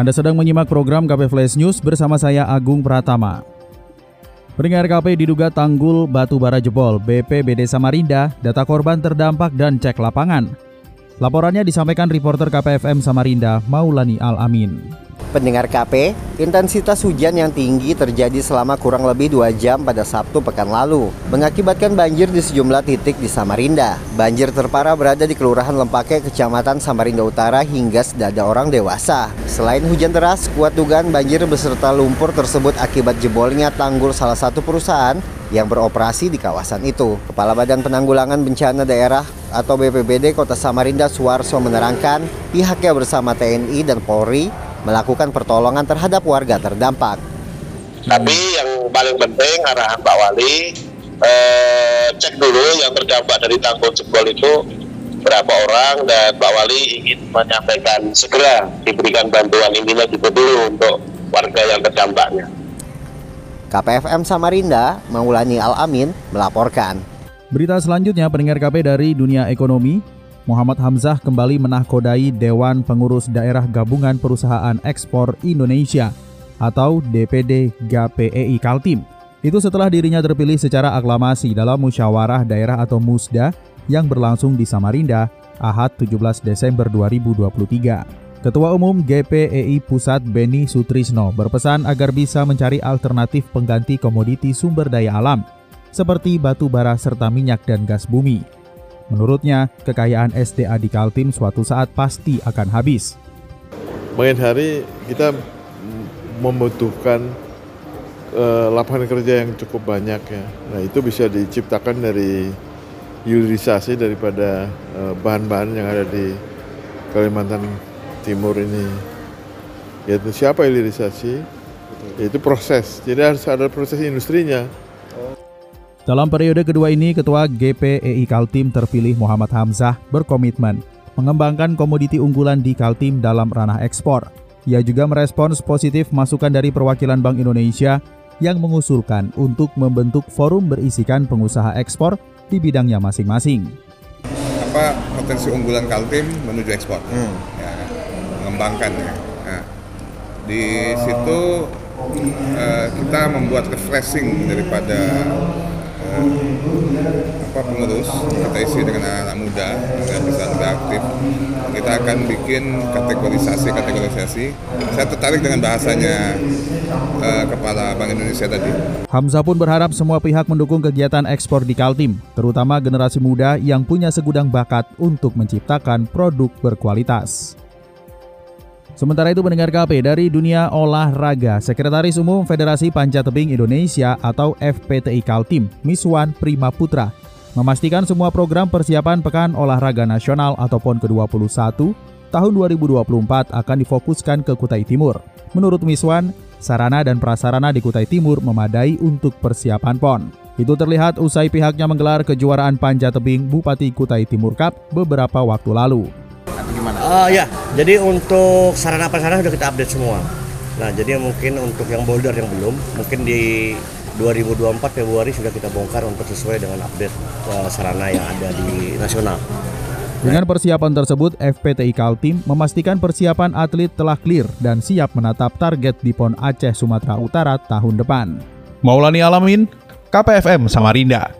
Anda sedang menyimak program KP Flash News bersama saya Agung Pratama. Pendengar KP diduga tanggul batu bara jebol BPBD Samarinda, data korban terdampak dan cek lapangan. Laporannya disampaikan reporter KPFM Samarinda Maulani Al-Amin. Pendengar KP, intensitas hujan yang tinggi terjadi selama kurang lebih dua jam pada Sabtu pekan lalu, mengakibatkan banjir di sejumlah titik di Samarinda. Banjir terparah berada di Kelurahan Lempake, Kecamatan Samarinda Utara hingga sedada orang dewasa. Selain hujan deras, kuat dugaan banjir beserta lumpur tersebut akibat jebolnya tanggul salah satu perusahaan yang beroperasi di kawasan itu. Kepala Badan Penanggulangan Bencana Daerah atau BPBD Kota Samarinda Suwarso menerangkan pihaknya bersama TNI dan Polri melakukan pertolongan terhadap warga terdampak. Tapi yang paling penting arahan Pak Wali eh, cek dulu yang terdampak dari tanggul jebol itu berapa orang dan Pak Wali ingin menyampaikan segera diberikan bantuan intinya juga dulu untuk warga yang terdampaknya. KPFM Samarinda, Maulani Al-Amin melaporkan. Berita selanjutnya pendengar KP dari dunia ekonomi, Muhammad Hamzah kembali menahkodai Dewan Pengurus Daerah Gabungan Perusahaan Ekspor Indonesia atau DPD GAPEI Kaltim. Itu setelah dirinya terpilih secara aklamasi dalam musyawarah daerah atau MUSDA yang berlangsung di Samarinda, Ahad 17 Desember 2023. Ketua Umum GPEI Pusat Beni Sutrisno berpesan agar bisa mencari alternatif pengganti komoditi sumber daya alam seperti batu bara serta minyak dan gas bumi. Menurutnya, kekayaan SDA di Kaltim suatu saat pasti akan habis. Main hari kita membutuhkan uh, lapangan kerja yang cukup banyak ya. Nah itu bisa diciptakan dari hilirisasi daripada bahan-bahan uh, yang ada di Kalimantan Timur ini. Yaitu siapa hilirisasi? Yaitu proses. Jadi harus ada proses industrinya. Dalam periode kedua ini, Ketua GPEI Kaltim terpilih Muhammad Hamzah berkomitmen mengembangkan komoditi unggulan di Kaltim dalam ranah ekspor. Ia juga merespons positif masukan dari perwakilan Bank Indonesia yang mengusulkan untuk membentuk forum berisikan pengusaha ekspor di bidangnya masing-masing. Apa potensi unggulan Kaltim menuju ekspor? Hmm. Ya, mengembangkan ya. Nah, di situ uh, kita membuat refreshing daripada apa pengurus kita isi dengan anak-anak muda yang bisa lebih aktif kita akan bikin kategorisasi kategorisasi. Saya tertarik dengan bahasanya uh, kepala Bank Indonesia tadi. Hamzah pun berharap semua pihak mendukung kegiatan ekspor di Kaltim terutama generasi muda yang punya segudang bakat untuk menciptakan produk berkualitas Sementara itu mendengar KP dari dunia olahraga, Sekretaris Umum Federasi Panjat Tebing Indonesia atau FPTI Kaltim, Miswan Prima Putra, memastikan semua program persiapan Pekan Olahraga Nasional atau PON ke-21 tahun 2024 akan difokuskan ke Kutai Timur. Menurut Miswan, sarana dan prasarana di Kutai Timur memadai untuk persiapan PON. Itu terlihat usai pihaknya menggelar kejuaraan panjat tebing Bupati Kutai Timur Cup beberapa waktu lalu gimana? Uh, ya, jadi untuk sarana prasarana sudah kita update semua. Nah, jadi mungkin untuk yang boulder yang belum, mungkin di 2024 Februari sudah kita bongkar untuk sesuai dengan update uh, sarana yang ada di nasional. Dengan persiapan tersebut, FPTI Kaltim memastikan persiapan atlet telah clear dan siap menatap target di PON Aceh Sumatera Utara tahun depan. Maulani Alamin, KPFM Samarinda.